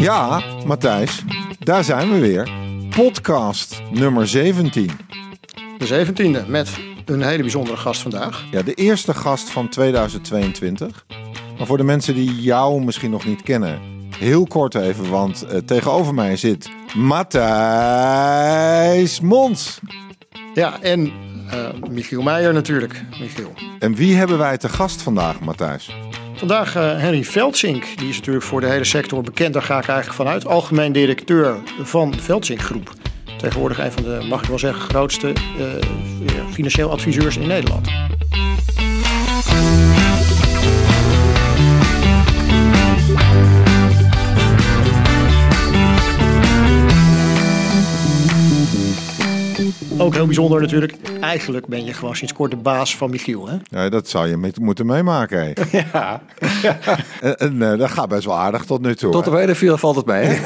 Ja, Matthijs, daar zijn we weer. Podcast nummer 17. De 17e met een hele bijzondere gast vandaag. Ja, de eerste gast van 2022. Maar voor de mensen die jou misschien nog niet kennen, heel kort even, want uh, tegenover mij zit Matthijs Mons. Ja, en uh, Michiel Meijer natuurlijk. Michiel. En wie hebben wij te gast vandaag, Matthijs? Vandaag uh, Henry Veldsink. Die is natuurlijk voor de hele sector bekend. Daar ga ik eigenlijk vanuit. Algemeen directeur van de Veldsink Groep. Tegenwoordig een van de, mag ik wel zeggen, grootste uh, financieel adviseurs in Nederland. Ook heel bijzonder natuurlijk. Eigenlijk ben je gewoon sinds kort de baas van Michiel. Hè? Ja, dat zou je met, moeten meemaken. Hè? Ja. En, en uh, dat gaat best wel aardig tot nu toe. Tot de tweede viel valt het mee.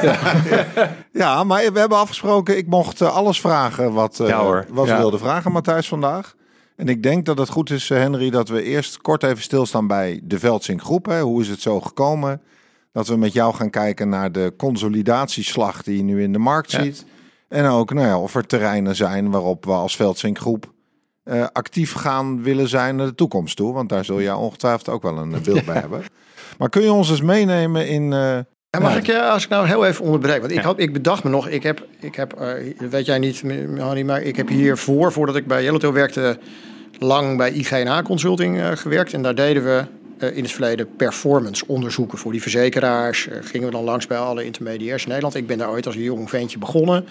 Ja, maar we hebben afgesproken. Ik mocht uh, alles vragen wat, uh, Ja, hoor. wat we Ja. wilden vragen, Matthijs, vandaag. En ik denk dat het goed is, eh, Henry, dat we eerst kort even stilstaan bij de Veldsink Groep. Hè. Hoe is het zo gekomen? Dat we met jou gaan kijken naar de consolidatieslag die je nu in de markt Ja. ziet. En ook nou ja, of er terreinen zijn waarop we als Veldsink Groep eh, actief gaan willen zijn naar de toekomst toe. Want daar zul je ongetwijfeld ook wel een eh, beeld bij hebben. Maar kun je ons eens meenemen in... eh, En mag ik je, als ik nou heel even onderbreek, want ik, had, ik bedacht me nog, ik heb, ik heb eh, weet jij niet, Hanny, maar ik heb hiervoor, voordat ik bij Yellowtail werkte, lang bij IGNA Consulting eh, gewerkt. En daar deden we eh, in het verleden performance onderzoeken voor die verzekeraars. Eh, gingen we dan langs bij alle intermediairs in Nederland. Ik ben daar ooit als een jong ventje begonnen.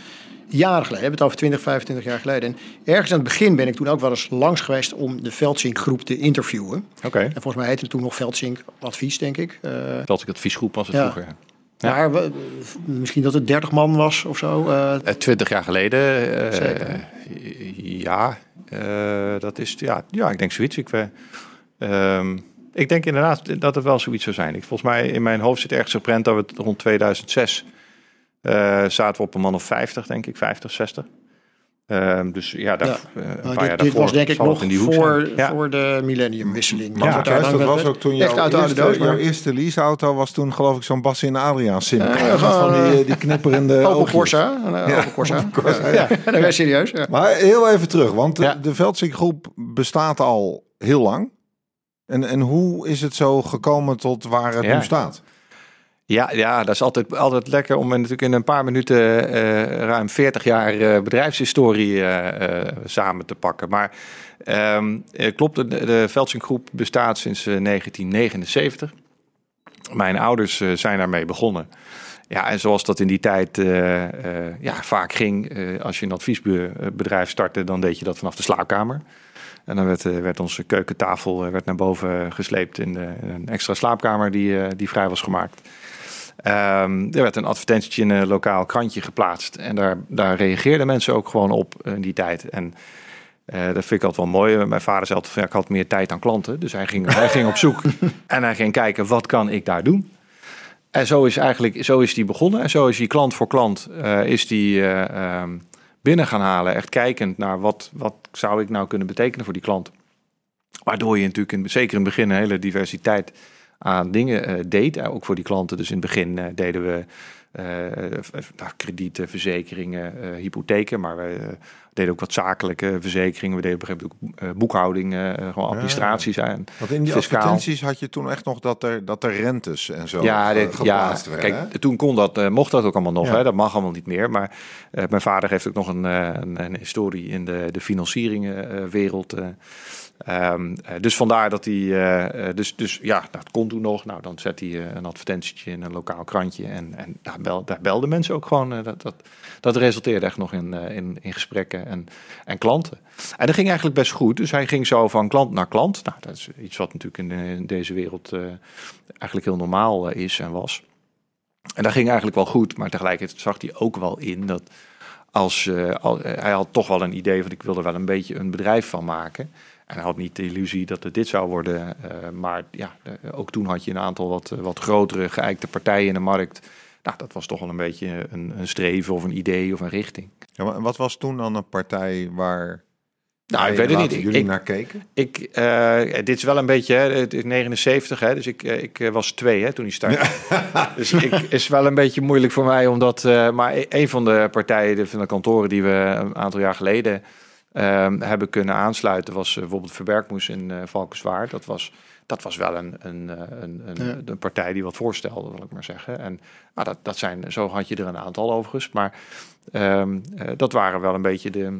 Jaren geleden, we hebben het over 20, 25 jaar geleden. En ergens aan het begin ben ik toen ook wel eens langs geweest om de Veldsink groep te interviewen. Oké. En volgens mij heette het toen nog Veldsink Advies, denk ik. Eh, Dat ik adviesgroep was het Ja. vroeger. Ja. maar we- misschien dat het 30 man was of zo. eh, Eh, Twintig jaar geleden. eh, Zeker. Ja, eh, dat is, ja, ja, ik denk zoiets. Ik, eh, ehm, ik denk inderdaad dat het wel zoiets zou zijn. Ik, volgens mij in mijn hoofd zit ergens geprent dat we het rond 2006 eh, zaten we op een man of 50, denk ik, 50, 60. Ehm, dus ja, daar, Ja. eh, een nou, paar dit, jaar dit daarvoor was denk ik nog in die hoek voor. Ja. voor de millenniumwisseling. Maar Ja, daar dat was ook toen echt jouw uit de oude eerste, doos. jouw eerste leaseauto was toen geloof ik zo'n Bas in Adriaan sim. Gewoon, van die, eh, eh, die knipperende Opel oogjes. Corsa. eh, Opel Corsa. Ja, ja. serieus. Ja. Maar heel even terug, want de, Ja. de groep bestaat al heel lang. En, en hoe is het zo gekomen tot waar het Ja. nu staat? Ja, ja, dat is altijd, altijd lekker om natuurlijk in een paar minuten eh, ruim 40 jaar eh, bedrijfshistorie eh, samen te pakken. Maar ehm, eh, klopt, de, de Veldsink Groep bestaat sinds eh, 1979. Mijn ouders zijn daarmee begonnen. Ja, en zoals dat in die tijd ja, vaak ging, als je een adviesbedrijf startte, dan deed je dat vanaf de slaapkamer. En dan werd, werd onze keukentafel werd naar boven gesleept in, de, in een extra slaapkamer die, die vrij was gemaakt. Ehm, er werd een advertentietje in een lokaal krantje geplaatst. En daar, daar reageerden mensen ook gewoon op in die tijd. En eh, dat vind ik altijd wel mooi. Mijn vader zei altijd, ja, ik had meer tijd dan klanten. Dus hij ging, hij ging op zoek en hij ging kijken, wat kan ik daar doen? En zo is eigenlijk zo is die begonnen. En zo is die klant voor klant eh, is die eh, ehm, binnen gaan halen. Echt kijkend naar wat, wat zou ik nou kunnen betekenen voor die klant. Waardoor je natuurlijk in, zeker in het begin een hele diversiteit aan dingen eh, deed. Eh, ook voor die klanten. Dus in het begin eh, deden we nou, kredieten, verzekeringen, hypotheken. Maar we deden ook wat zakelijke verzekeringen. We deden op een gegeven moment ook boekhouding, gewoon administraties. Want in die Fiscaal. advertenties had je toen echt nog dat er, dat er rentes en zo Ja, ja geplaatst werden. kijk, hè? toen kon dat, mocht dat ook allemaal nog. Ja. Hè? Dat mag allemaal niet meer. Maar mijn vader heeft ook nog een, een, een historie in de, de financieringenwereld. Ehm, eh, dus vandaar dat hij, eh, eh, dus, dus ja, dat kon toen nog. Nou, dan zet hij een advertentietje in een lokaal krantje. En, en daar, bel, daar belden mensen ook gewoon. dat, dat, dat resulteerde echt nog in, in, in gesprekken en, en klanten. En dat ging eigenlijk best goed. Dus hij ging zo van klant naar klant. Nou, dat is iets wat natuurlijk in, de- in deze wereld eigenlijk heel normaal is en was. En dat ging eigenlijk wel goed, maar tegelijkertijd zag hij ook wel in dat als al, hij had toch wel een idee van ik wil er wel een beetje een bedrijf van maken. En hij had niet de illusie dat het dit zou worden. eh, maar ja, eh, ook toen had je een aantal wat, eh, wat grotere geëikte partijen in de markt. Nou, dat was toch wel een beetje een, een streven of een idee of een richting. Ja, maar wat was toen dan een partij waar Nou, ik weet het niet. Jullie ik, naar keken? ik, dit is wel een beetje, hè, het is 79, hè, dus ik, ik was twee hè, toen hij startte. dus ik is wel een beetje moeilijk voor mij, omdat, eh, maar e- een van de partijen van de kantoren die we een aantal jaar geleden ehm, hebben kunnen aansluiten, was eh, bijvoorbeeld Verbergmoes in eh Valkenswaard. Dat was, dat was wel een, een, eh, een, een, Ja. een partij die wat voorstelde, wil ik maar zeggen. En maar dat, dat zijn, zo had je er een aantal overigens, maar ehm, eh, dat waren wel een beetje de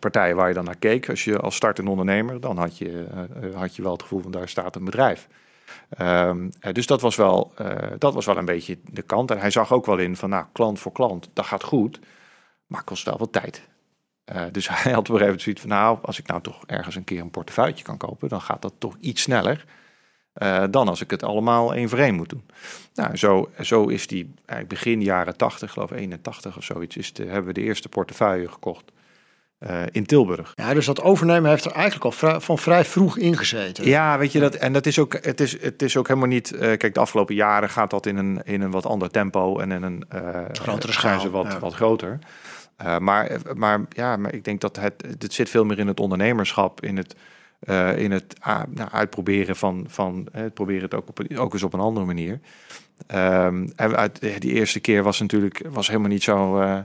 partijen waar je dan naar keek. Als je als startende ondernemer, dan had je, had je wel het gevoel van daar staat een bedrijf. Ehm, eh, dus dat was, wel, dat was wel een beetje de kant. En hij zag ook wel in van, nou, klant voor klant, dat gaat goed, maar kost wel wat tijd. Eh, dus hij had op een gegeven moment zoiets van, nou, als ik nou toch ergens een keer een portefeuille kan kopen, dan gaat dat toch iets sneller eh, dan als ik het allemaal één voor één moet doen. Nou, zo, zo is die eigenlijk begin jaren 80, geloof ik 81 of zoiets, is de, hebben we de eerste portefeuille gekocht eh, in Tilburg. Ja, dus dat overnemen heeft er eigenlijk al vrij- van vrij vroeg ingezeten. Ja, weet je dat, en dat is ook, het is, het is ook helemaal niet. eh, kijk, de afgelopen jaren gaat dat in een, in een wat ander tempo en in een eh, Grotere schaal, ze wat, ja. wat groter. Eh, maar, maar ja, maar ik denk dat het, het zit veel meer in het ondernemerschap, in het, eh, in het ah, nou, uitproberen van, van het proberen het ook, op, ook eens op een andere manier. Ehm, en uit, die eerste keer was natuurlijk was helemaal niet zo. eh,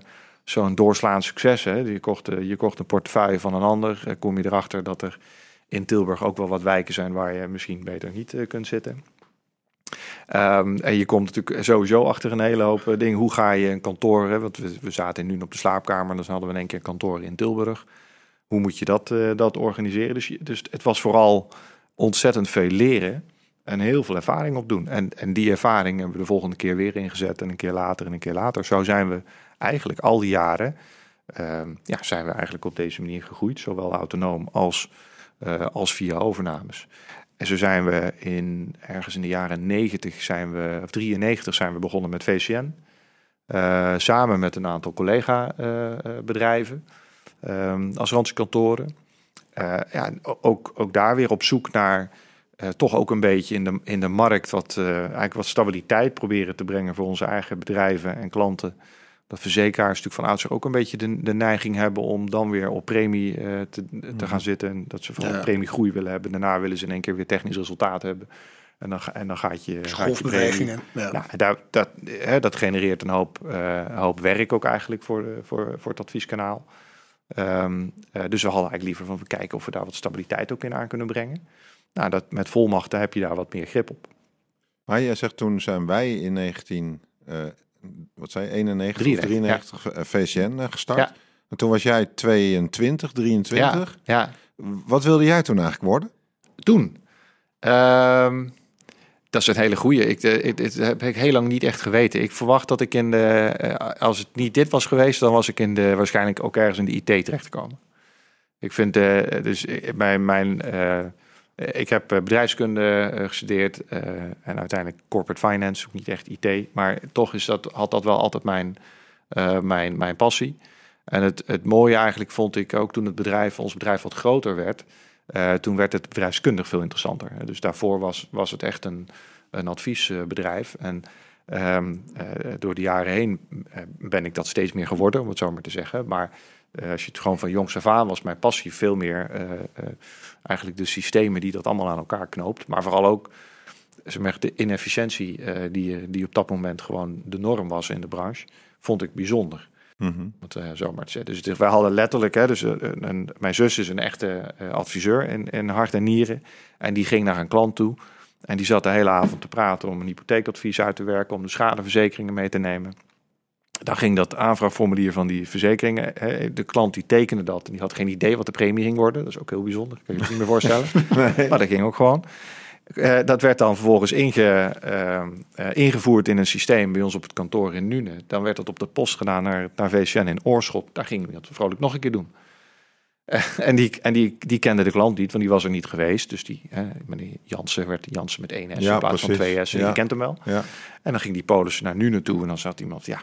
Zo'n doorslaand succes. Hè? Je, kocht, je kocht een portefeuille van een ander. kom je erachter dat er in Tilburg ook wel wat wijken zijn waar je misschien beter niet kunt zitten. Ehm, en je komt natuurlijk sowieso achter een hele hoop eh, dingen. Hoe ga je een kantoor, hè? want we, we zaten nu op de slaapkamer, dus hadden we in één keer een kantoor in Tilburg. Hoe moet je dat, eh, dat organiseren? Dus, dus het was vooral ontzettend veel leren en heel veel ervaring opdoen. En, en die ervaring hebben we de volgende keer weer ingezet en een keer later en een keer later. Zo zijn we eigenlijk al die jaren, ehm, ja, zijn we eigenlijk op deze manier gegroeid. Zowel autonoom als, eh, als via overnames. En zo zijn we in ergens in de jaren 90 zijn we, of 93 zijn we begonnen met VCN. Eh, samen met een aantal collega-bedrijven ehm, als randkantoren. Eh ja, ook, ook daar weer op zoek naar eh, toch ook een beetje in de, in de markt wat, eh, eigenlijk wat stabiliteit proberen te brengen voor onze eigen bedrijven en klanten. Dat verzekeraars natuurlijk van oudsher ook een beetje de, de neiging hebben om dan weer op premie eh, te, te gaan zitten. En dat ze vooral Ja. premiegroei willen hebben. Daarna willen ze in één keer weer technisch resultaat hebben. En dan, ga- en dan gaat je, gaat je premie. Golfbewegingen. Ja. Nou, en daar, dat, hè, dat genereert een hoop, eh, een hoop werk ook eigenlijk voor, de, voor, voor het advieskanaal. Ehm, eh, dus we hadden eigenlijk liever van we kijken of we daar wat stabiliteit ook in aan kunnen brengen. Nou, dat, met volmachten heb je daar wat meer grip op. Maar jij zegt toen zijn wij in 19, eh, wat zei je, 91 of 93, 93 eh, VCN gestart. Ja. En toen was jij 22, 23. Ja, Wat wilde jij toen eigenlijk worden? toen. Ehm, dat is een hele goeie. Ik, eh, ik, dit heb ik heel lang niet echt geweten. Ik verwacht dat ik in de, eh, als het niet dit was geweest, dan was ik in de, waarschijnlijk ook ergens in de IT terechtgekomen. Ik vind, eh, dus eh, mijn, mijn ik heb eh, bedrijfskunde eh, gestudeerd eh, en uiteindelijk corporate finance, ook niet echt IT, maar toch is dat, had dat wel altijd mijn, eh, mijn, mijn passie. En het, het mooie eigenlijk vond ik ook toen het bedrijf, ons bedrijf wat groter werd, eh, toen werd het bedrijfskundig veel interessanter. Dus daarvoor was, was het echt een, een adviesbedrijf. En ehm, eh, door de jaren heen eh, ben ik dat steeds meer geworden, om het zo maar te zeggen. Maar eh, als je het gewoon van jongs af aan was mijn passie veel meer eh, eh, eigenlijk de systemen die dat allemaal aan elkaar knoopt. Maar vooral ook zeg maar, de inefficiëntie die, die op dat moment gewoon de norm was in de branche, vond ik bijzonder. Om het eh, zo maar te zeggen. Dus wij hadden letterlijk, hè, dus een, een- mijn zus is een echte adviseur in, in hart en nieren. En die ging naar een klant toe. En die zat de hele avond te praten om een hypotheekadvies uit te werken, om de schadeverzekeringen mee te nemen. Dan ging dat aanvraagformulier van die verzekeringen. De klant die tekende dat en die had geen idee wat de premie ging worden. Dat is ook heel bijzonder, kan je je niet meer voorstellen. Maar dat ging ook gewoon. Eh, dat werd dan vervolgens inge, eh, eh, ingevoerd in een systeem bij ons op het kantoor in Nune. Dan werd dat op de post gedaan naar, naar VCN in Oorschot. Daar gingen we dat vrolijk nog een keer doen. En die, en die, die kende de klant niet, want die was er niet geweest. Dus die, meneer Jansen werd Jansen met één S Ja, in plaats precies. van twee S. Ja. Kent hem wel. Ja. En dan ging die polis naar Nune toe en dan zat iemand, ja,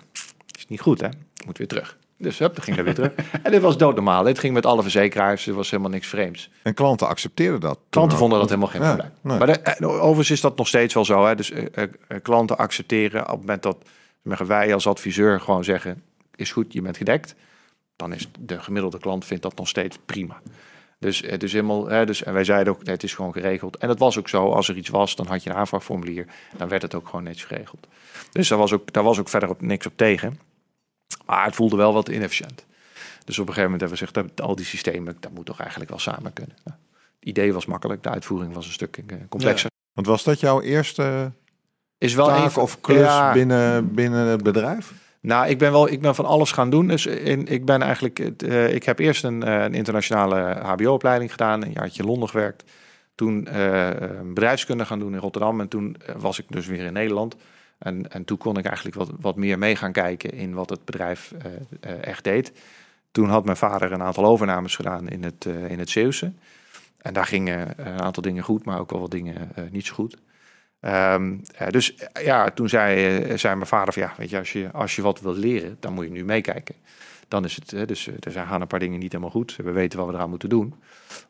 niet goed hè, moet weer terug. Dus hup, dan ging hij weer terug. En dit was doodnormaal. Dit ging met alle verzekeraars, er was helemaal niks vreemds. En klanten accepteerden dat. Klanten vonden dat helemaal geen Ja, probleem. nee. Maar de, overigens is dat nog steeds wel zo. Hè? Dus eh, eh, eh, klanten accepteren op het moment dat wij als adviseur gewoon zeggen... is goed, je bent gedekt. dan is de gemiddelde klant vindt dat nog steeds prima. Dus het is helemaal, hè, dus, en wij zeiden ook, nee, het is gewoon geregeld. En dat was ook zo, als er iets was, dan had je een aanvraagformulier, dan werd het ook gewoon netjes geregeld. Dus daar was ook, daar was ook verder op, niks op tegen. Maar het voelde wel wat inefficiënt. Dus op een gegeven moment hebben we gezegd, dat al die systemen, dat moet toch eigenlijk wel samen kunnen. Nou, het idee was makkelijk, de uitvoering was een stuk eh, complexer. Want was dat jouw eerste Is wel taak een of klus Ja. binnen, binnen het bedrijf? Nou, ik ben wel, ik ben van alles gaan doen. Dus in, ik ben eigenlijk, eh, ik heb eerst een, eh, een internationale HBO-opleiding gedaan, een jaartje in Londen gewerkt. Toen bedrijfskunde gaan doen in Rotterdam en toen was ik dus weer in Nederland. En, en toen kon ik eigenlijk wat, wat meer mee gaan kijken in wat het bedrijf eh, eh, echt deed. Toen had mijn vader een aantal overnames gedaan in het, eh, in het Zeeuwse. En daar gingen een aantal dingen goed, maar ook wel wat dingen niet zo goed. Ehm, eh, dus ja, toen zei, zei mijn vader van ja, weet je, als je, als je wat wil leren, dan moet je nu meekijken. Dan is het, dus er gaan een paar dingen niet helemaal goed. We weten wat we eraan moeten doen.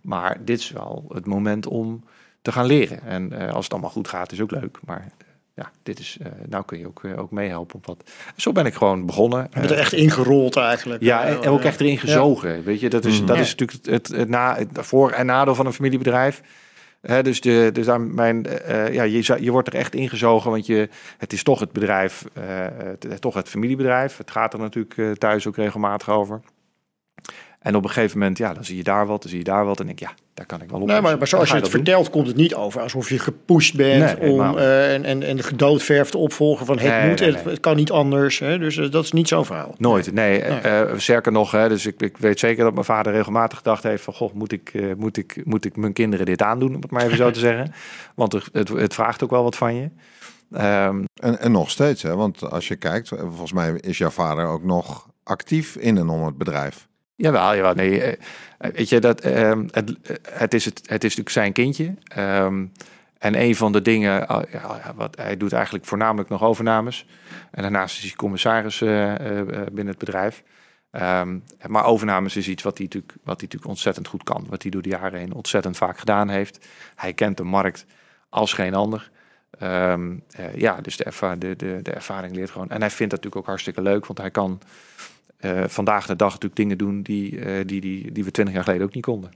Maar dit is wel het moment om te gaan leren. En als het allemaal goed gaat, is ook leuk. Maar ja, dit is, eh, nou kun je ook, eh, ook meehelpen op wat. Zo ben ik gewoon begonnen. Je bent er echt ingerold eigenlijk. ja, Eh, en ook echt erin gezogen. Weet je, dat is, Mhm. dat Ja. is natuurlijk het, na, het voor- en nadeel van een familiebedrijf. Hè, dus de, dus daar mijn, eh, ja, je, je wordt er echt ingezogen, want je, het is toch het bedrijf, eh, het, toch het familiebedrijf. Het gaat er natuurlijk eh, thuis ook regelmatig over. En op een gegeven moment, ja, dan zie je daar wat, dan zie je daar wat. En denk ik, ja, daar kan ik wel op. Nee, maar, maar zoals je het vertelt, komt het niet over alsof je gepusht bent Nee, om eh, en, en, en gedoodverfd te opvolgen van het Nee, moet, nee, het, nee. het kan niet anders. Hè? Dus eh, dat is niet zo'n verhaal. Nooit, nee. Nee. eh, sterker nog, hè, dus ik, ik weet zeker dat mijn vader regelmatig gedacht heeft van... Goh, moet ik, eh, moet, ik, moet ik mijn kinderen dit aandoen, om het maar even zo te zeggen. Want het, het, het vraagt ook wel wat van je. Ehm, En, en nog steeds, hè? want als je kijkt, volgens mij is jouw vader ook nog actief in en om het bedrijf. Jawel, jawel. Nee, eh, eh, weet je, dat, ehm, het, eh, het, is het, het is natuurlijk zijn kindje. Ehm, en een van de dingen, ah, ja, wat hij doet eigenlijk voornamelijk nog overnames. En daarnaast is hij commissaris binnen het bedrijf. Ehm, maar overnames is iets wat hij, natuurlijk, wat hij natuurlijk ontzettend goed kan. Wat hij door de jaren heen ontzettend vaak gedaan heeft. Hij kent de markt als geen ander. Ja, dus de, de, de, de ervaring leert gewoon. En hij vindt dat natuurlijk ook hartstikke leuk, want hij kan eh, vandaag de dag natuurlijk dingen doen die, eh, die, die, die we twintig jaar geleden ook niet konden.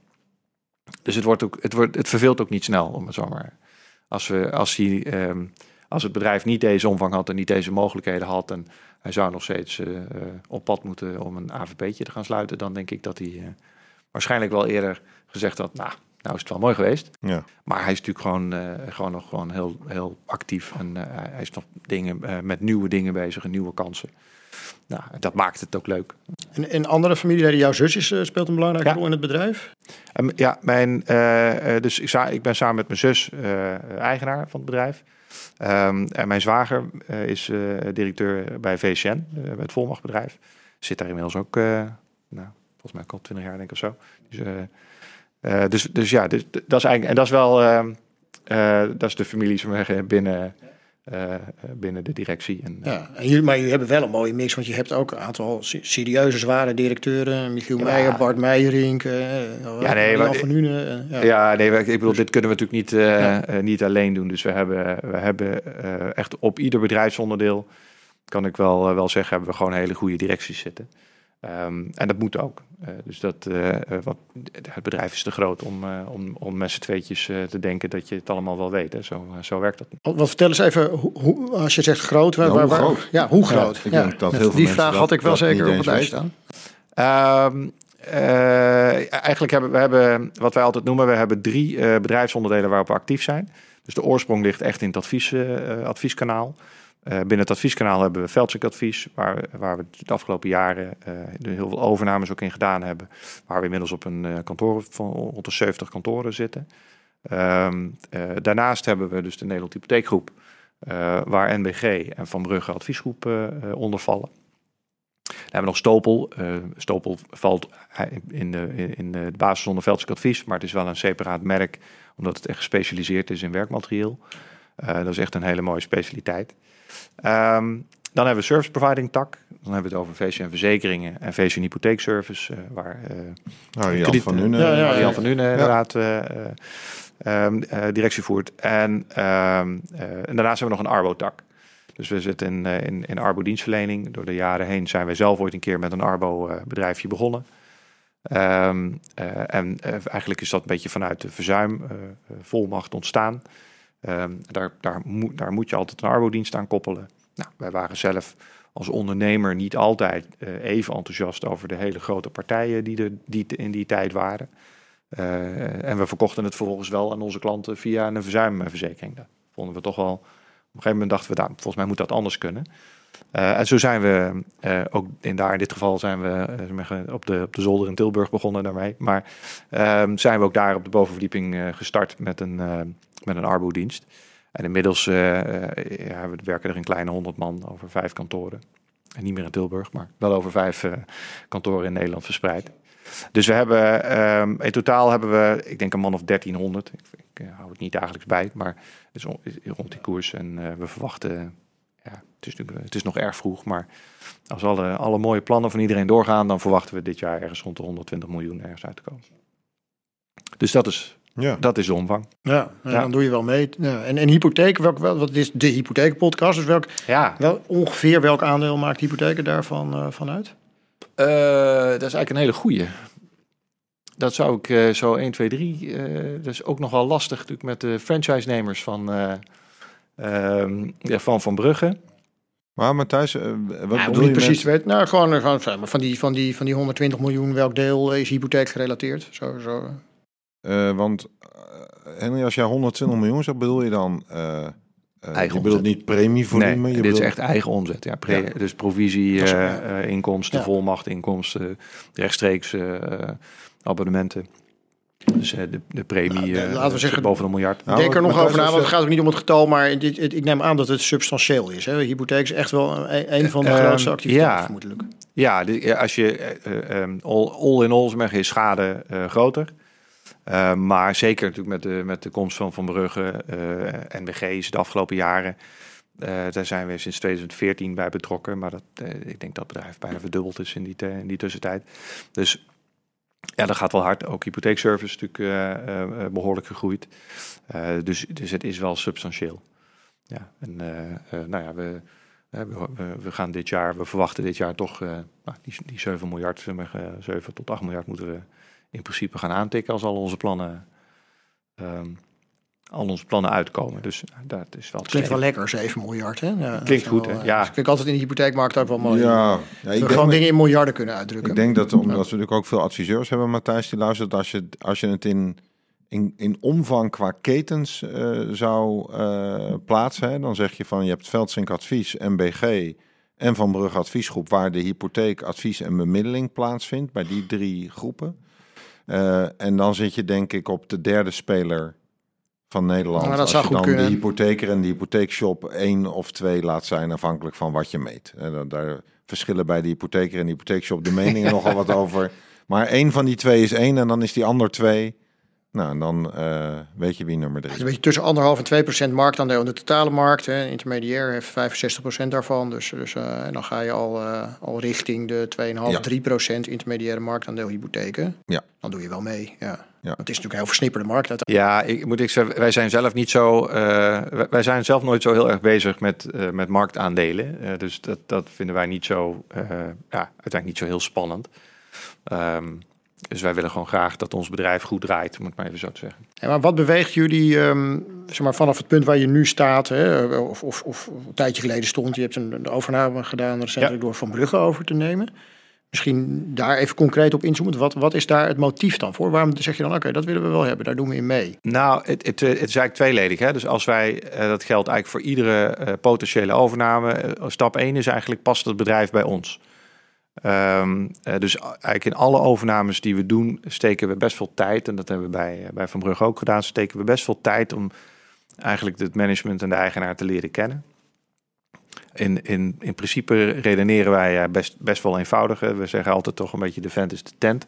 Dus het, wordt ook, het, wordt, het verveelt ook niet snel, om het zo maar. Als, we, als, hij, ehm, als het bedrijf niet deze omvang had en niet deze mogelijkheden had en hij zou nog steeds eh, op pad moeten om een AVP'tje te gaan sluiten, dan denk ik dat hij waarschijnlijk wel eerder gezegd had, nou, nou is het wel mooi geweest. Ja. Maar hij is natuurlijk gewoon, gewoon nog gewoon heel, heel actief. En hij is nog dingen, met nieuwe dingen bezig en nieuwe kansen. Nou, dat maakt het ook leuk. En, en andere familieleden, jouw zus is, eh, speelt een belangrijke Ja. rol in het bedrijf. En, ja, mijn, eh, eh, dus ik, ik ben samen met mijn zus eigenaar van het bedrijf. Ehm, en mijn zwager is directeur bij VCN, bij het volmachtbedrijf. Zit daar inmiddels ook, nou, volgens mij ook al twintig jaar denk ik of zo. Dus, dus, dus ja, dus, dat is eigenlijk, en dat is wel, ehm, eh, dat is de familie binnen, eh, eh, binnen de directie. En, Ja, en jullie, maar jullie hebben wel een mooie mix, want je hebt ook een aantal se- serieuze, zware directeuren. Michiel Ja. Meijer, Bart Meijerink, eh Ja, nee, Jan van eh, ja. Ja, nee, ik bedoel, dit kunnen we natuurlijk niet, eh, Ja. eh, niet alleen doen. Dus we hebben, we hebben eh, echt op ieder bedrijfsonderdeel, kan ik wel, eh, wel zeggen, hebben we gewoon hele goede directies zitten. Ehm, en dat moet ook. Eh, dus dat, eh, eh, wat, het bedrijf is te groot om, eh, om, om met z'n tweetjes eh, te denken dat je het allemaal wel weet. Hè. Zo, zo werkt dat niet. Wat wat vertel eens even, hoe, hoe- als je zegt groot, waar, Ja, hoe waar- groot? Ja, hoe groot? ik Ja, denk dat heel veel Die vraag dat- had ik wel zeker op het lijst staan. Ehm, eh, eigenlijk hebben we hebben, wat wij altijd noemen, we hebben drie eh, bedrijfsonderdelen waarop we actief zijn. Dus de oorsprong ligt echt in het advies, eh, advieskanaal. Eh, binnen het advieskanaal hebben we Veldcheck Advies, waar, waar we de afgelopen jaren eh, heel veel overnames ook in gedaan hebben. Waar we inmiddels op een eh, kantoor van rond de 70 kantoren zitten. Ehm, eh, daarnaast hebben we dus de Nederland Hypotheekgroep, waar NBG en Van Brugge Adviesgroep onder vallen. Dan hebben we nog Stopel. Stopel valt in de, in de basis maar het is wel een separaat merk, omdat het echt gespecialiseerd is in werkmaterieel. Dat is echt een hele mooie specialiteit. Ehm, dan hebben we service providing tak. Dan hebben we het over VCN Verzekeringen en VCN Hypotheekservice, eh, waar Nou, Jan krediet- van Nuenen. Ja, ja, Jan van Nuenen inderdaad eh, directie voert. En, ehm, eh, en daarnaast hebben we nog een Arbo-tak. Dus Dus we zitten in, in, in Arbo-dienstverlening. Door de jaren heen zijn wij zelf ooit een keer met een Arbo-bedrijfje begonnen. En eigenlijk is dat een beetje vanuit de verzuimvolmacht ontstaan. Um, daar, daar, moet, daar moet je altijd een Arbo-dienst aan koppelen. Nou, wij waren zelf als ondernemer niet altijd uh, even enthousiast over de hele grote partijen die, er, die in die tijd waren. Uh, en we verkochten het vervolgens wel aan onze klanten via een verzuimverzekering. Dat vonden we toch wel. Op een gegeven moment dachten we, nou, volgens mij moet dat anders kunnen. Uh, en zo zijn we ook in daar in dit geval zijn we op, de, op de zolder in Tilburg begonnen daarmee. Maar ehm, zijn we ook daar op de bovenverdieping gestart met een, met een Arbo-dienst. En inmiddels uh, ja, we werken er een kleine honderd man over vijf kantoren. En niet meer in Tilburg, maar wel over vijf uh, kantoren in Nederland verspreid. Dus we hebben um, in totaal hebben we, ik denk een man of 1300. Ik, hou het niet dagelijks bij, maar het is rond die koers. En we verwachten, ja, het is, het is nog erg vroeg, maar als alle, alle mooie plannen van iedereen doorgaan, dan verwachten we dit jaar ergens rond de 120 miljoen ergens uit te komen. Dus dat is ja. Dat is de omvang. Ja, ja, dan doe je wel mee. Ja. En, en hypotheek, welk, wat is de hypotheekpodcast? Dus welk, ja. wel, ongeveer welk aandeel maakt hypotheken daarvan uh, van uit? Uh, dat is eigenlijk een hele goede. Dat zou ik uh, zo 1, 2, 3. dat is ook nogal lastig natuurlijk met de franchise-nemers van, ehm, van Van Brugge. Maar Matthijs, wat bedoel je precies weet. Nou, gewoon, gewoon van, die, van, die, van die 120 miljoen, welk deel is hypotheek gerelateerd? Zo, zo. Uh, want uh, Henry, als jij 120 miljoen zegt, bedoel je dan... Uh, eigen je bedoelt niet premievolume? Nee, je dit is echt eigen omzet. Ja, pre, ja. Dus provisie, inkomsten, ja. volmacht, inkomsten, rechtstreeks abonnementen. Dus de, de premie nou, laten we zeggen, boven een miljard. Nou, denk er nog over na, want het gaat ook niet om het getal, maar dit, het, ik neem aan dat het substantieel is. Hè? Hypotheek is echt wel een, een van de grootste activiteiten, ja. vermoedelijk. Ja, als je all, all in all zeg is schade groter. Uh, maar zeker natuurlijk met de, met de komst van Van Brugge, uh, NBG's de afgelopen jaren. Uh, daar zijn we sinds 2014 bij betrokken. Maar dat, ik denk dat het bedrijf bijna verdubbeld is in die, in die tussentijd. Dus ja, dat gaat wel hard. Ook hypotheekservice natuurlijk behoorlijk gegroeid. dus, dus het is wel substantieel. Ja, en nou ja, we, we, we, gaan dit jaar, we verwachten dit jaar toch nou, die, die 7 miljard, 7 tot 8 miljard moeten we in principe gaan aantikken als al onze plannen, um, al onze plannen uitkomen. Dus dat is wel. Klinkt wel lekker, 7 miljard. Hè? Ja, Klinkt goed, hè? Ja. Dus ik altijd in de hypotheekmarkt ook wel mooi. Ja, ja ik gewoon dingen in miljarden kunnen uitdrukken. Ik denk dat, omdat we natuurlijk ook veel adviseurs hebben, Matthijs, die luistert, als je, als je het in, in, in omvang qua ketens uh, zou uh, plaatsen, hè, dan zeg je van je hebt Veldsink Advies, MBG en Van Brugge Adviesgroep, waar de hypotheek, advies en bemiddeling plaatsvindt, bij die drie groepen. Uh, en dan zit je denk ik op de derde speler van Nederland. Nou, als je dan kunnen. de hypotheker en de hypotheekshop één of twee laat zijn, afhankelijk van wat je meet. En uh, daar verschillen bij de hypotheker en de hypotheekshop de meningen nogal wat over. Maar één van die twee is één en dan is die ander twee. Nou, en dan uh, weet je wie nummer drie is. Een beetje tussen anderhalf en 2 procent marktaandeel in de totale markt. Hè. Intermediair heeft 65 procent daarvan. Dus, dus uh, dan ga je al, uh, al richting de 2,5, ja. 3 procent intermediaire marktaandeel hypotheken. Ja. Dan doe je wel mee. Ja. Ja. het is natuurlijk een heel versnipperde markt. Ja, ik moet ik zeggen, wij zijn zelf niet zo. wij zijn zelf nooit zo heel erg bezig met, met marktaandelen. dus dat, dat vinden wij niet zo. ja, uiteindelijk niet zo heel spannend. Um, dus wij willen gewoon graag dat ons bedrijf goed draait, moet ik maar even zo te zeggen. Ja, maar wat beweegt jullie um, zeg maar, vanaf het punt waar je nu staat, hè, of, of, of een tijdje geleden stond, je hebt een, een overname gedaan recentelijk ja. door Van Brugge over te nemen. Misschien daar even concreet op inzoomen. Wat, wat is daar het motief dan voor? Waarom zeg je dan, oké, okay, dat willen we wel hebben, daar doen we in mee? Nou, het, het, het is eigenlijk tweeledig. Hè? Dus als wij, uh, dat geldt eigenlijk voor iedere uh, potentiële overname. Uh, stap 1 is eigenlijk, past het bedrijf bij ons? Um, uh, dus eigenlijk in alle overnames die we doen, steken we best veel tijd. En dat hebben we bij, bij Van Brugge ook gedaan. Steken we best veel tijd om eigenlijk het management en de eigenaar te leren kennen. In, in, in principe redeneren wij best, best wel eenvoudig. We zeggen altijd toch een beetje de vent is de tent.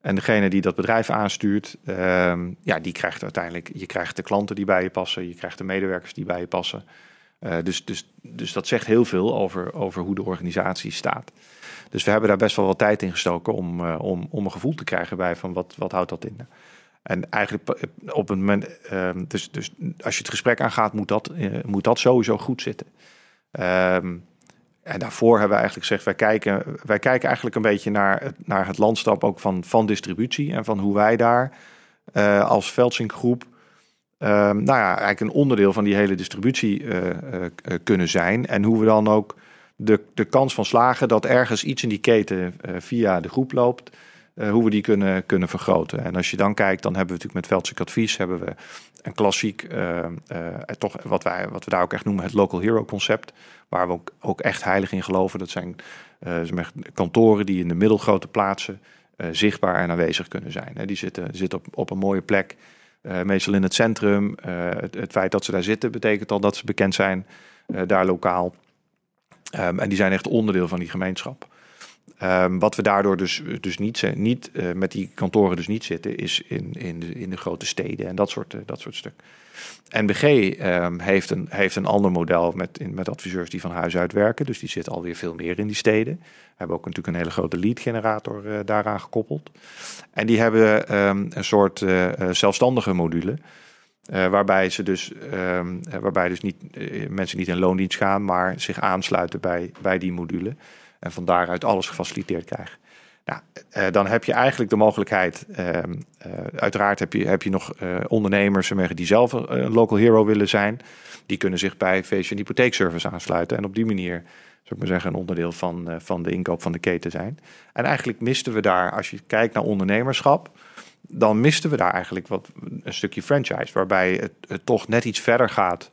En degene die dat bedrijf aanstuurt, um, ja, die krijgt uiteindelijk... Je krijgt de klanten die bij je passen. Je krijgt de medewerkers die bij je passen. Uh, dus, dus, dus dat zegt heel veel over, over hoe de organisatie staat. Dus we hebben daar best wel wat tijd in gestoken om, uh, om, om een gevoel te krijgen bij van wat, wat houdt dat in. En eigenlijk op het moment, uh, dus, dus als je het gesprek aangaat, moet dat, uh, moet dat sowieso goed zitten. Ehm, en daarvoor hebben we eigenlijk gezegd, wij kijken, wij kijken eigenlijk een beetje naar, het- naar het landschap ook van, van distributie en van hoe wij daar eh, als Veldsink groep, ehm, nou ja, eigenlijk een onderdeel van die hele distributie eh, eh, eh, kunnen zijn. En hoe we dan ook de, de kans van slagen dat ergens iets in die keten eh, via de groep loopt, eh, hoe we die kunnen, kunnen vergroten. En als je dan kijkt, dan hebben we natuurlijk met Veldsink Advies hebben we een klassiek, eh, toch wat, wij, wat we daar ook echt noemen het Local Hero concept. Waar we ook, ook echt heilig in geloven. Dat zijn kantoren die in de middelgrote plaatsen zichtbaar en aanwezig kunnen zijn. Die zitten, zitten op, op een mooie plek, meestal in het centrum. Het, feit dat ze daar zitten betekent al dat ze bekend zijn daar lokaal. Ehm, en die zijn echt onderdeel van die gemeenschap. Ehm, wat we daardoor dus, dus niet, niet eh, met die kantoren dus niet zitten, is in, in, de, in de grote steden en dat soort, eh, dat soort stuk. NBG ehm, heeft, een, heeft een ander model met, met adviseurs die van huis uit werken. Dus die zitten alweer veel meer in die steden. We hebben ook natuurlijk een hele grote lead generator eh, daaraan gekoppeld. En die hebben een soort zelfstandige module. Eh, waarbij ze dus, ehm, eh, waarbij dus niet, eh, mensen niet in loondienst gaan, maar zich aansluiten bij, bij die module. En van daaruit alles gefaciliteerd krijgen. Nou, dan heb je eigenlijk de mogelijkheid. ehm, eh, uiteraard heb je, heb je nog ondernemers die zelf een local hero willen zijn. Die kunnen zich bij Fashion Hypotheekservice aansluiten. En op die manier, zou ik maar zeggen, een onderdeel van, van de inkoop van de keten zijn. En eigenlijk misten we daar, als je kijkt naar ondernemerschap. Dan misten we daar eigenlijk wat een stukje franchise. Waarbij het, toch net iets verder gaat.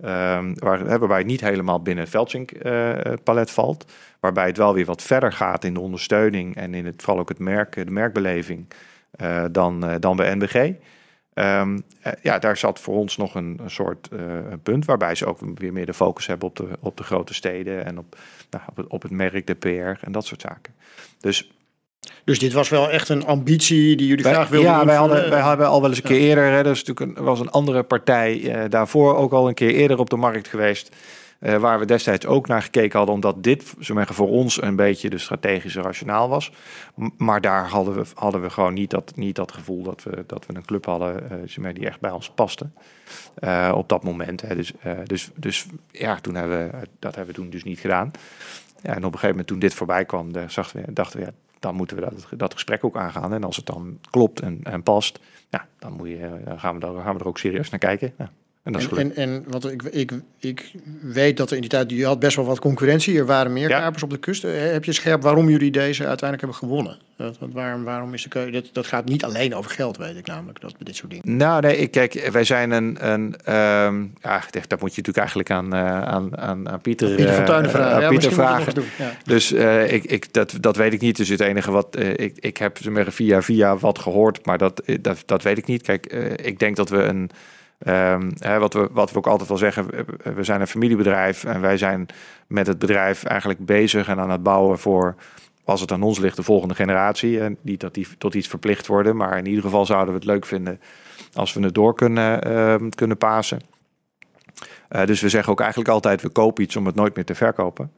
ehm, waar, hè, waarbij het niet helemaal binnen het Veldsink eh, palet valt. Waarbij het wel weer wat verder gaat in de ondersteuning en in het, vooral ook het merk, de merkbeleving eh, dan, eh, dan bij NBG. Ehm, eh, ja, daar zat voor ons nog een, soort eh, punt waarbij ze ook weer meer de focus hebben op de, op de grote steden en op, nou, op het merk, de PR en dat soort zaken. Dus Dus dit was wel echt een ambitie die jullie wij- graag wilden ja, wij hadden, wij hebben al wel eens een keer eerder, hè, dus natuurlijk een, was een andere partij eh, daarvoor ook al een keer eerder op de markt geweest. eh, waar we destijds ook naar gekeken hadden, omdat dit zeggen, voor ons een beetje de strategische rationaal was. Maar daar hadden we, hadden we gewoon niet dat, niet dat gevoel dat we, dat we een club hadden eh, die echt bij ons paste. eh, op dat moment. Hè. Dus, eh, dus, dus ja, toen hebben we, dat hebben we toen dus niet gedaan. Ja, en op een gegeven moment toen dit voorbij kwam, zagen we, dachten we, ja, dan moeten we dat, dat gesprek ook aangaan. En als het dan klopt en, en past, ja, dan, moet je, dan gaan, we daar, gaan we er ook serieus naar kijken. Ja. En dat is En, gelukt. en, en want ik, ik, ik weet dat er in die tijd, je had best wel wat concurrentie. Er waren meer Ja. kapers op de kust. Eh, Heb je scherp waarom jullie deze uiteindelijk hebben gewonnen? Dat, dat- waarom, waarom is de keuze? Dat, dat gaat niet alleen over geld, weet ik namelijk, dat dit soort dingen. Nou, nee, ik, kijk, wij zijn een. een ehm, ja, dat moet je natuurlijk eigenlijk aan, eh, aan, aan, aan Pieter, Pieter van eh, Tuinen vragen. Ja, Pieter vragen. doen. Ja. Dus ik, ik, dat, dat weet ik niet. Dus het enige wat ik, ik heb via via wat gehoord, maar dat, dat, dat weet ik niet. Kijk, ik denk dat we een. Ehm, wat, we, wat we ook altijd wel zeggen, we- we zijn een familiebedrijf en wij zijn met het bedrijf eigenlijk bezig en aan het bouwen voor, als het aan ons ligt, de volgende generatie. En niet dat die tot iets verplicht worden, maar in ieder geval zouden we het leuk vinden als we het door kunnen, ehm, kunnen pasen. Eh, dus we zeggen ook eigenlijk altijd, we kopen iets om het nooit meer te verkopen.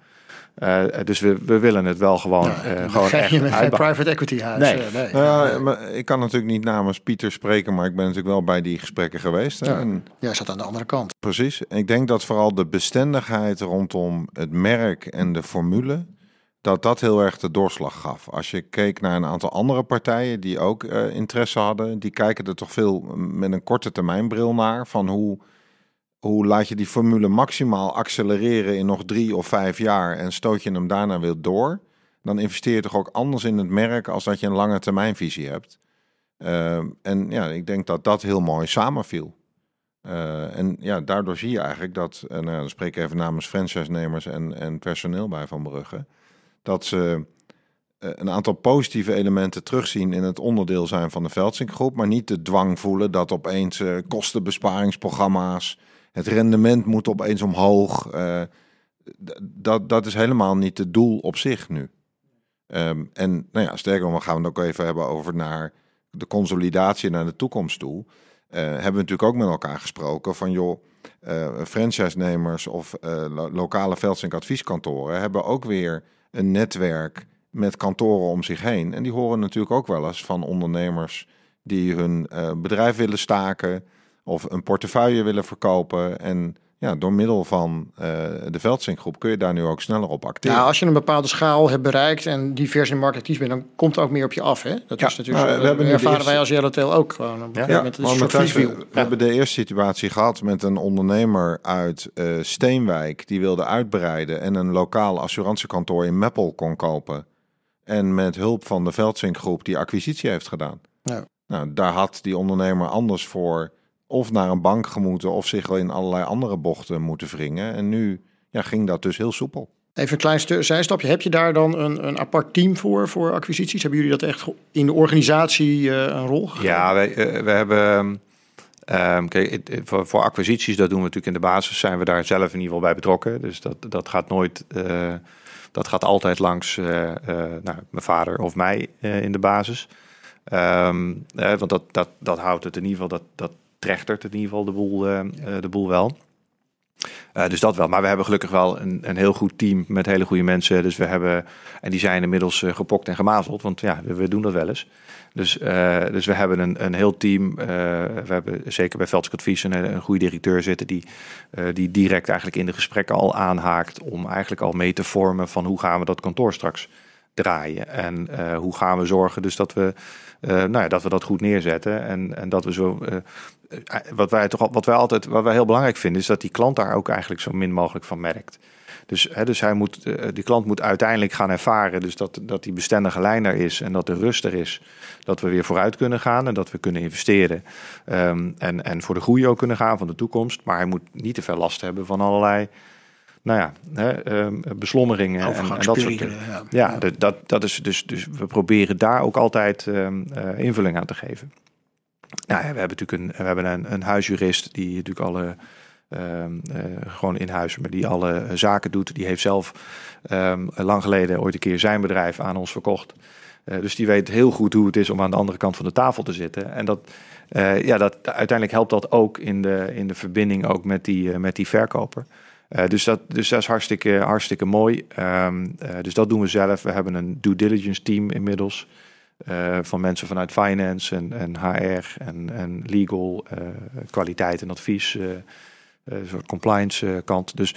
Eh, dus we, we willen het wel gewoon, Ja, eh, gewoon ga echt geen private equity huis. Nee. eh, nee. Ja, maar ik kan natuurlijk niet namens Pieter spreken, maar ik ben natuurlijk wel bij die gesprekken geweest. hè. Ja. En Jij zat aan de andere kant. Precies. Ik denk dat vooral de bestendigheid rondom het merk en de formule, dat dat heel erg de doorslag gaf. Als je keek naar een aantal andere partijen die ook eh, interesse hadden, die kijken er toch veel met een korte termijnbril naar van hoe, hoe laat je die formule maximaal accelereren in nog drie of vijf jaar en stoot je hem daarna weer door. Dan investeer je toch ook anders in het merk als dat je een lange termijnvisie hebt. Ehm, en ja, ik denk dat dat heel mooi samenviel. Eh, en ja, daardoor zie je eigenlijk dat, en nou, ja, dan spreek ik even namens franchise-nemers en, en personeel bij Van Brugge, dat ze eh, een aantal positieve elementen terugzien in het onderdeel zijn van de Veldsink-groep, maar niet de dwang voelen dat opeens eh, kostenbesparingsprogramma's, het rendement moet opeens omhoog. eh, dat, dat is helemaal niet het doel op zich nu. Ehm, en nou ja, sterker nog, gaan we het ook even hebben over naar de consolidatie naar de toekomst toe. Eh, hebben we natuurlijk ook met elkaar gesproken van joh, eh franchise-nemers of lo- lokale Veldsink advieskantoren hebben ook weer een netwerk met kantoren om zich heen. En die horen natuurlijk ook wel eens van ondernemers die hun bedrijf willen staken of een portefeuille willen verkopen. En ja, door middel van uh, de Veldzinkgroep kun je daar nu ook sneller op acteren. Ja, als je een bepaalde schaal hebt bereikt en divers in markt actief bent, dan komt er ook meer op je af. Hè? Dat is natuurlijk nou, we hebben ervaren eerste... wij als Yellowtail ook gewoon. Ja, ja met thuis, we, we hebben de eerste situatie gehad met een ondernemer uit uh, Steenwijk die wilde uitbreiden en een lokaal assurantiekantoor in Meppel kon kopen. En met hulp van de Veldzinkgroep die acquisitie heeft gedaan. Ja. Nou, daar had die ondernemer anders voor of naar een bank gemoeten of zich in allerlei andere bochten moeten wringen. En nu ja, ging dat dus heel soepel. Even een klein zijstapje. Heb je daar dan een, een apart team voor, voor acquisities? Hebben jullie dat echt in de organisatie uh, een rol gegeven? Ja, wij, uh, we hebben... Um, kijk, voor, voor, acquisities, dat doen we natuurlijk in de basis, zijn we daar zelf in ieder geval bij betrokken. Dus dat, dat gaat nooit, uh, dat gaat altijd langs nou, mijn vader of mij in de basis. Um, want dat, dat, dat houdt het in ieder geval, dat, dat trechtert in ieder geval de boel, uh, de boel wel. Uh, dus dat wel. Maar we hebben gelukkig wel een, een heel goed team met hele goede mensen. Dus we hebben, en die zijn inmiddels gepokt en gemazeld, want ja, we, we doen dat wel eens. Dus, uh, dus we hebben een, een heel team. we hebben zeker bij Veldsk Advies een, een goede directeur zitten die, die direct eigenlijk in de gesprekken al aanhaakt om eigenlijk al mee te vormen van hoe gaan we dat kantoor straks draaien. En hoe gaan we zorgen dus dat we, nou ja, dat we dat goed neerzetten en, en dat we zo eh, wat wij toch wat wij altijd wat wij heel belangrijk vinden, is dat die klant daar ook eigenlijk zo min mogelijk van merkt. Dus, hè, dus hij moet, eh, die klant moet uiteindelijk gaan ervaren dus dat, dat die bestendige lijn er is en dat de rust er is. Dat we weer vooruit kunnen gaan en dat we kunnen investeren. Um, en, en voor de groei ook kunnen gaan van de toekomst. Maar hij moet niet te veel last hebben van allerlei nou ja, hè, um, beslommeringen en, en, dat soort dingen. Ja, ja, Dat, dat is dus, dus we proberen daar ook altijd um, uh, invulling aan te geven. Nou, we hebben natuurlijk een, we hebben een, een huisjurist die natuurlijk alle ehm, eh, gewoon in huis, maar die alle zaken doet. Die heeft zelf lang geleden ooit een keer zijn bedrijf aan ons verkocht. Uh, dus die weet heel goed hoe het is om aan de andere kant van de tafel te zitten. En dat, ja, dat, uiteindelijk helpt dat ook in de, in de verbinding ook met die, met die verkoper. Dus, dat, dus dat is hartstikke, hartstikke mooi. Um, dus dat doen we zelf. We hebben een due diligence team inmiddels. Uh, van mensen vanuit finance en, en HR en, en legal, kwaliteit en advies, een soort compliance kant. Dus,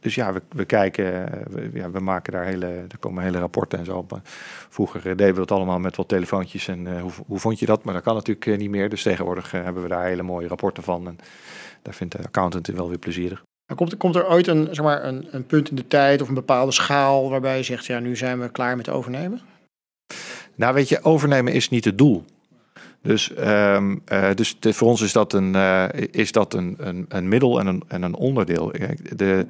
dus ja, we, we kijken, we, ja, we maken daar hele, er komen hele rapporten en zo. Vroeger deden we dat allemaal met wat telefoontjes en hoe, hoe vond je dat? Maar dat kan natuurlijk niet meer. Dus tegenwoordig hebben we daar hele mooie rapporten van. En daar vindt de accountant wel weer plezierig. Komt, komt er ooit een, zeg maar, een, een punt in de tijd of een bepaalde schaal waarbij je zegt, ja, nu zijn we klaar met overnemen? Nou, weet je, overnemen is niet het doel. Dus, um, uh, dus voor ons is dat een, uh, is dat een, een, een middel en een, en een onderdeel. De,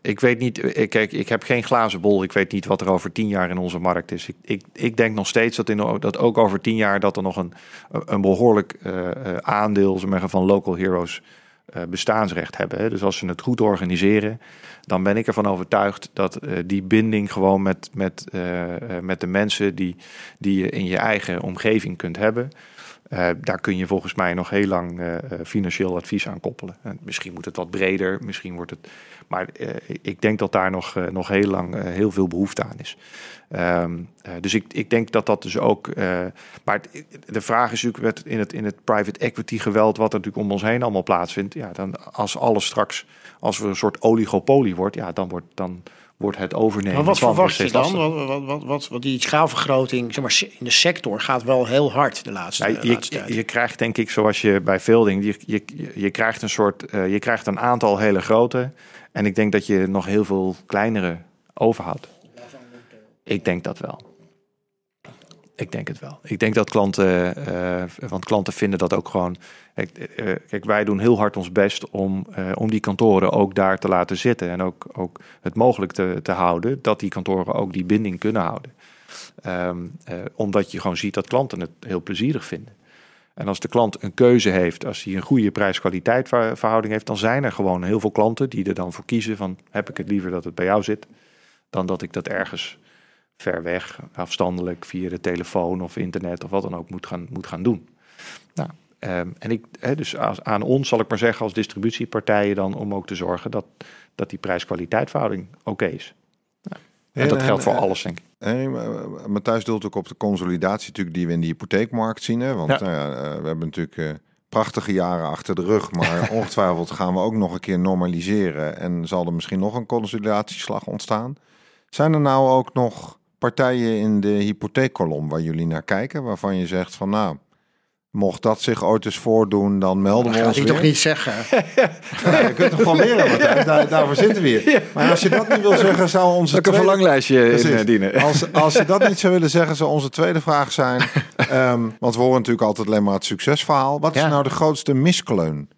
ik weet niet, kijk, ik heb geen glazen bol. Ik weet niet wat er over tien jaar in onze markt is. Ik, ik, ik denk nog steeds dat, in, dat ook over tien jaar dat er nog een, een behoorlijk aandeel van local heroes bestaansrecht hebben. Dus als ze het goed organiseren, dan ben ik ervan overtuigd dat uh, die binding gewoon met, met, uh, met de mensen die, die je in je eigen omgeving kunt hebben. Daar kun je volgens mij nog heel lang financieel advies aan koppelen. En misschien moet het wat breder, misschien wordt het. Maar ik denk dat daar nog, nog heel lang heel veel behoefte aan is. Uh, dus ik, ik denk dat dat dus ook. Maar de vraag is natuurlijk in het, in het private equity geweld, wat er natuurlijk om ons heen allemaal plaatsvindt. Ja, dan als alles straks, als we een soort oligopolie wordt, ja, dan wordt, dan wordt het overnemen. Maar wat verwacht je dan? Wat, wat, wat, wat, wat, die schaalvergroting zeg maar, in de sector gaat wel heel hard de laatste, ja, je, laatste tijd. Je, krijgt denk ik, zoals je bij Velding, je, je, je krijgt een soort, uh, je krijgt een aantal hele grote. En ik denk dat je nog heel veel kleinere overhoudt. Ik denk dat wel. Ik denk het wel. Ik denk dat klanten, uh, want klanten vinden dat ook gewoon. Kijk, uh, kijk, wij doen heel hard ons best om, om die kantoren ook daar te laten zitten. En ook, ook het mogelijk te, te houden dat die kantoren ook die binding kunnen houden. Um, omdat je gewoon ziet dat klanten het heel plezierig vinden. En als de klant een keuze heeft, als hij een goede prijs-kwaliteit verhouding heeft, dan zijn er gewoon heel veel klanten die er dan voor kiezen van heb ik het liever dat het bij jou zit, dan dat ik dat ergens ver weg, afstandelijk, via de telefoon of internet of wat dan ook moet gaan, moet gaan doen. Nou, um, en ik, he, dus als, aan ons zal ik maar zeggen als distributiepartijen dan om ook te zorgen dat, dat die prijs-kwaliteitverhouding oké is. Nou, en dat geldt voor alles, denk ik. Hey, Matthijs doelt ook op de consolidatie natuurlijk die we in de hypotheekmarkt zien. Hè? Want ja. Nou ja, we hebben natuurlijk prachtige jaren achter de rug. Maar ongetwijfeld gaan we ook nog een keer normaliseren. En zal er misschien nog een consolidatieslag ontstaan. Zijn er nou ook nog partijen in de hypotheekkolom waar jullie naar kijken? Waarvan je zegt van nou, mocht dat zich ooit eens voordoen, dan melden we Dat ons weer. toch niet zeggen? Ja, je kunt toch gewoon leren? Daar, daarvovoor zitten we hier. Maar als je dat niet wil zeggen, zou onze een tweede- verlanglijstje indienen? Als, als je dat niet zou willen zeggen, zou onze tweede vraag zijn. ehm, want we horen natuurlijk altijd alleen maar het succesverhaal. Wat is Ja. nou de grootste miskleun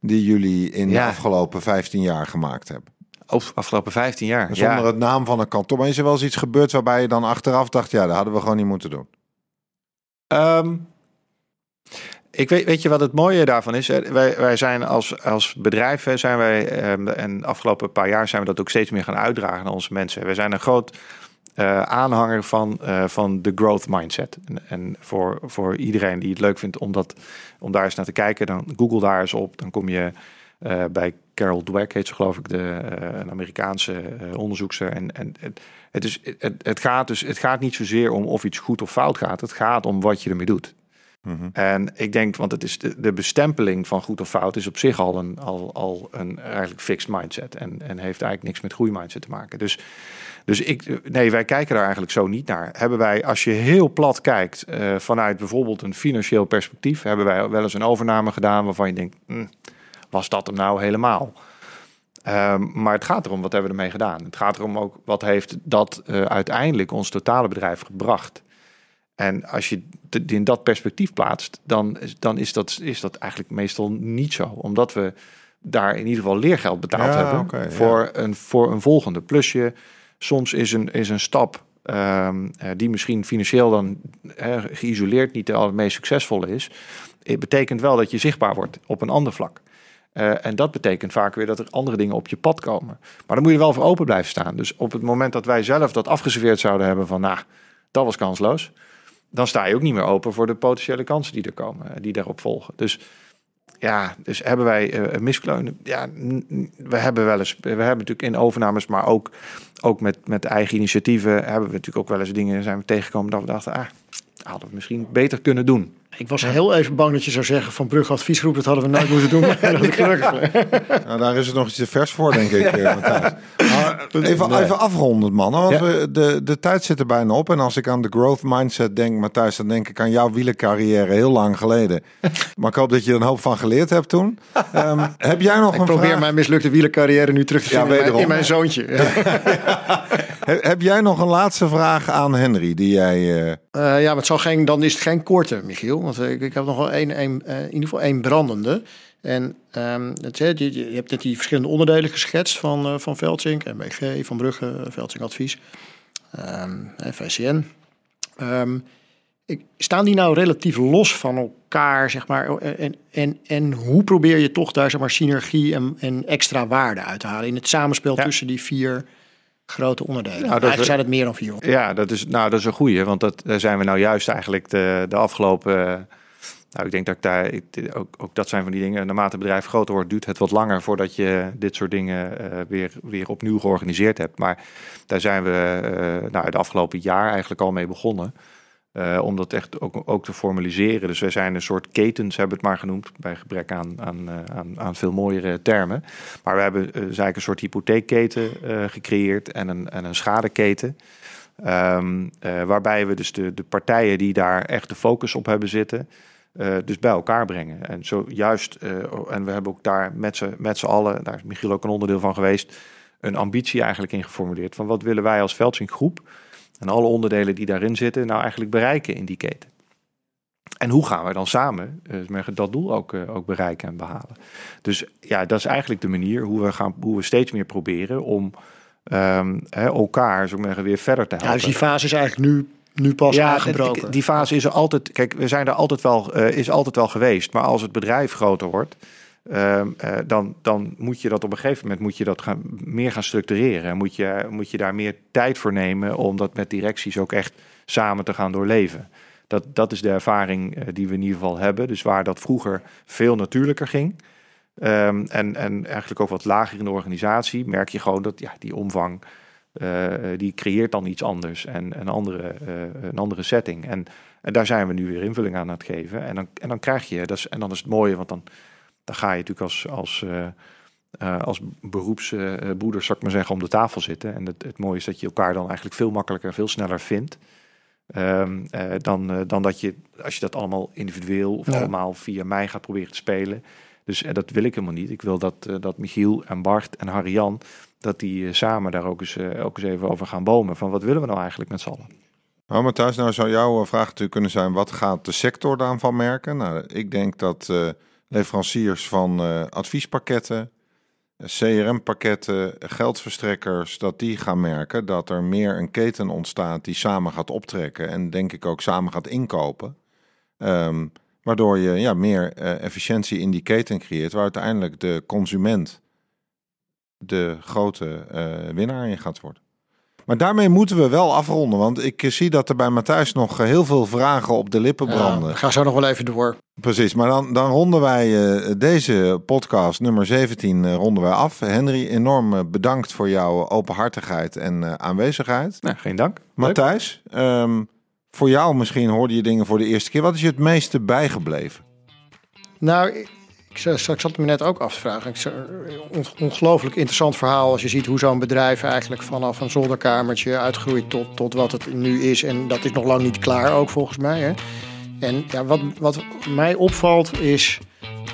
die jullie in de afgelopen 15 jaar gemaakt hebben? Of afgelopen 15 jaar. Zonder ja. het naam van een kantoor. Maar is er wel eens iets gebeurd waarbij je dan achteraf dacht, ja, dat hadden we gewoon niet moeten doen. Ehm, ik weet, weet je wat het mooie daarvan is? Eh, Wij, wij zijn als, als bedrijf, zijn wij, ehm, en de afgelopen paar jaar zijn we dat ook steeds meer gaan uitdragen naar onze mensen. We zijn een groot eh, aanhanger van, eh, van de growth mindset. En, en voor, voor iedereen die het leuk vindt om, dat, om daar eens naar te kijken, dan google daar eens op. Dan kom je eh, bij Carol Dweck, heet ze geloof ik, de, eh, een Amerikaanse eh, onderzoekster. En, en het, het, is, het, het, gaat dus, het gaat niet zozeer om of iets goed of fout gaat. Het gaat om wat je ermee doet. En ik denk, want het is de, de bestempeling van goed of fout is op zich al een, al, al een eigenlijk fixed mindset. En, en heeft eigenlijk niks met groeimindset te maken. Dus, dus ik, nee, wij kijken daar eigenlijk zo niet naar. Hebben wij, als je heel plat kijkt, vanuit bijvoorbeeld een financieel perspectief, hebben wij wel eens een overname gedaan waarvan je denkt, "Hm, was dat hem nou helemaal? Ehm, maar het gaat erom, wat hebben we ermee gedaan? Het gaat erom ook, wat heeft dat eh, uiteindelijk ons totale bedrijf gebracht? En als je het in dat perspectief plaatst, dan, is- dan is, dat, is dat eigenlijk meestal niet zo. Omdat we daar in ieder geval leergeld betaald Ja, hebben ja. voor, een, voor een volgende plusje. Soms is een, is een stap ehm, eh, die misschien financieel dan geïsoleerd niet de allermeest succesvolle is. Het betekent wel dat je zichtbaar wordt op een ander vlak. Eh, en dat betekent vaak weer dat er andere dingen op je pad komen. Maar dan moet je wel voor open blijven staan. Dus op het moment dat wij zelf dat afgeserveerd zouden hebben van, nou, dat was kansloos. Dan sta je ook niet meer open voor de potentiële kansen die er komen, eh, die daarop volgen. Dus ja, dus hebben wij eh miskleunen. Ja, we hebben wel eens, we hebben natuurlijk in overnames, maar ook, ook met, met eigen initiatieven, hebben we natuurlijk ook wel eens dingen zijn we tegengekomen dat we dachten, ah, hadden we misschien beter kunnen doen. Ik was heel even bang dat je zou zeggen van Brugge Adviesgroep, dat hadden we nooit moeten doen. Maar dat had ik gelukkig. Nou, daar is het nog iets te vers voor, denk ik, eh. Maar even, Nee. even afronden, mannen. Want Ja. we, de, de tijd zit er bijna op. En als ik aan de growth mindset denk, Matthijs, dan denk ik aan jouw wielercarrière heel lang geleden. Maar ik hoop dat je er een hoop van geleerd hebt toen. Ehm, heb jij nog Ik een probeer vraag? mijn mislukte wielercarrière nu terug te Ja, vinden in, mijn, wederom. in mijn zoontje. He- heb jij nog een laatste vraag aan Henry die jij... eh, Eh, ja, maar het zal geen, dan is het geen korte, Michiel. Want eh, ik, ik heb nog wel één, één, eh, in ieder geval één brandende. En ehm, het, je, je hebt net die verschillende onderdelen geschetst van, eh van Veldsink, MBG, Van Brugge, Veldsink Advies, ehm, en VCN. Ehm, ik, staan die nou relatief los van elkaar, zeg maar? En, en, en hoe probeer je toch daar zeg maar, synergie en, en extra waarde uit te halen in het samenspel Ja. tussen die vier grote onderdelen? Nou, dat Eigenlijk zijn het meer dan vier. Ja, dat is, nou, dat is een goeie, want dat, daar zijn we nou juist eigenlijk de, de afgelopen... Nou, ik denk dat ik daar, ik, ook, ook dat zijn van die dingen, naarmate het bedrijf groter wordt, duurt het wat langer voordat je dit soort dingen eh, weer, weer opnieuw georganiseerd hebt. Maar daar zijn we eh, nou, het afgelopen jaar eigenlijk al mee begonnen. Eh, om dat echt ook, ook te formaliseren. Dus wij zijn een soort ketens, hebben het maar genoemd, bij gebrek aan, aan, eh, aan, aan veel mooiere termen. Maar we hebben eh, dus eigenlijk een soort hypotheekketen gecreëerd en een, en een schadeketen. Ehm, eh, waarbij we dus de, de partijen die daar echt de focus op hebben zitten, dus bij elkaar brengen. En zo juist, en we hebben ook daar met z'n, met z'n allen, daar is Michiel ook een onderdeel van geweest, een ambitie eigenlijk in geformuleerd. Van wat willen wij als Veldsink groep en alle onderdelen die daarin zitten, nou eigenlijk bereiken in die keten. En hoe gaan we dan samen uh, dat doel ook, uh, ook bereiken en behalen? Dus ja, dat is eigenlijk de manier hoe we, gaan, hoe we steeds meer proberen om um, hè, elkaar zo maar, weer verder te helpen. Ja, dus die fase is eigenlijk nu, nu pas ja, aangebroken. Die, die fase is er altijd. Kijk, we zijn er altijd wel, uh, is altijd wel geweest. Maar als het bedrijf groter wordt, uh, dan, dan moet je dat op een gegeven moment moet je dat gaan, meer gaan structureren. En moet je, moet je daar meer tijd voor nemen om dat met directies ook echt samen te gaan doorleven. Dat, dat is de ervaring uh, die we in ieder geval hebben. Dus waar dat vroeger veel natuurlijker ging. Um, en, en eigenlijk ook wat lager in de organisatie, merk je gewoon dat ja, die omvang die creëert dan iets anders en een andere, een andere setting. En, en, daar zijn we nu weer invulling aan het geven. En dan, en dan krijg je, dat is, en dan is het mooie, want dan, dan ga je natuurlijk als, als, als beroepsboeder, zou ik maar zeggen, om de tafel zitten. En het, het mooie is dat je elkaar dan eigenlijk veel makkelijker en veel sneller vindt. Um, uh, dan, uh, dan dat je, als je dat allemaal individueel of ja. allemaal via mij gaat proberen te spelen. Dus uh, dat wil ik helemaal niet. Ik wil dat, dat Michiel en Bart en Harry-Jan, dat die samen daar ook eens, ook eens even over gaan bomen. Van wat willen we nou eigenlijk met z'n allen? Nou, Matthijs, nou zou jouw vraag natuurlijk kunnen zijn, wat gaat de sector daarvan merken? Nou, ik denk dat leveranciers van adviespakketten, CRM-pakketten, geldverstrekkers, dat die gaan merken dat er meer een keten ontstaat die samen gaat optrekken en denk ik ook samen gaat inkopen. Um, waardoor je ja, meer uh, efficiëntie in die keten creëert, waar uiteindelijk de consument de grote winnaar in gaat worden. Maar daarmee moeten we wel afronden, want ik zie dat er bij Matthijs nog heel veel vragen op de lippen branden. Ja, ga zo nog wel even door. Precies, maar dan, dan ronden wij uh, deze podcast nummer 17 uh, ronden wij af. Henry, enorm uh, bedankt voor jouw openhartigheid en aanwezigheid. Nou, geen dank. Matthijs, um, voor jou misschien hoorde je dingen voor de eerste keer. Wat is je het meeste bijgebleven? Nou, ik, zat me net ook af te vragen. Ongelooflijk interessant verhaal als je ziet hoe zo'n bedrijf eigenlijk vanaf een zolderkamertje uitgroeit tot, tot wat het nu is. En dat is nog lang niet klaar ook volgens mij. Hè? En ja, wat, wat mij opvalt is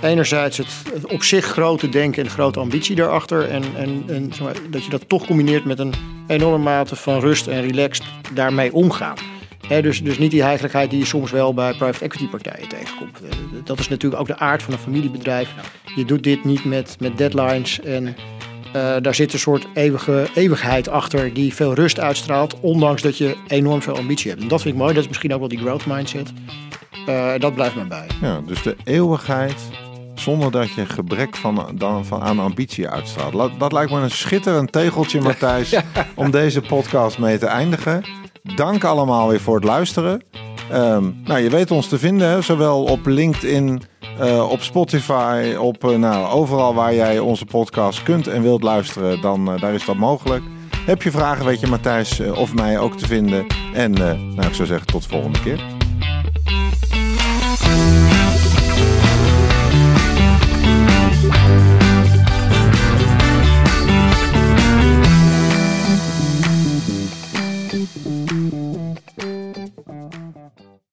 enerzijds het, het, op zich grote denken en grote ambitie daarachter. En, en, en dat je dat toch combineert met een enorme mate van rust en relaxed daarmee omgaan dus, dus niet die heiligheid die je soms wel bij private equity partijen tegenkomt. Eh, dat is natuurlijk ook de aard van een familiebedrijf. Je doet dit niet met, met deadlines en uh, daar zit een soort eeuwige eeuwigheid achter die veel rust uitstraalt, ondanks dat je enorm veel ambitie hebt. En dat vind ik mooi, dat is misschien ook wel die growth mindset. Uh, dat blijft me bij. Ja, dus de eeuwigheid zonder dat je gebrek van, dan, van, aan ambitie uitstraalt. Dat lijkt me een schitterend tegeltje, Matthijs, om deze podcast mee te eindigen. Dank allemaal weer voor het luisteren. Um, nou, je weet ons te vinden, zowel op LinkedIn, uh, op Spotify, op uh, nou, overal waar jij onze podcast kunt en wilt luisteren, dan uh, daar is dat mogelijk. Heb je vragen, weet je Matthijs of mij ook te vinden. En nou, ik zou zeggen tot de volgende keer.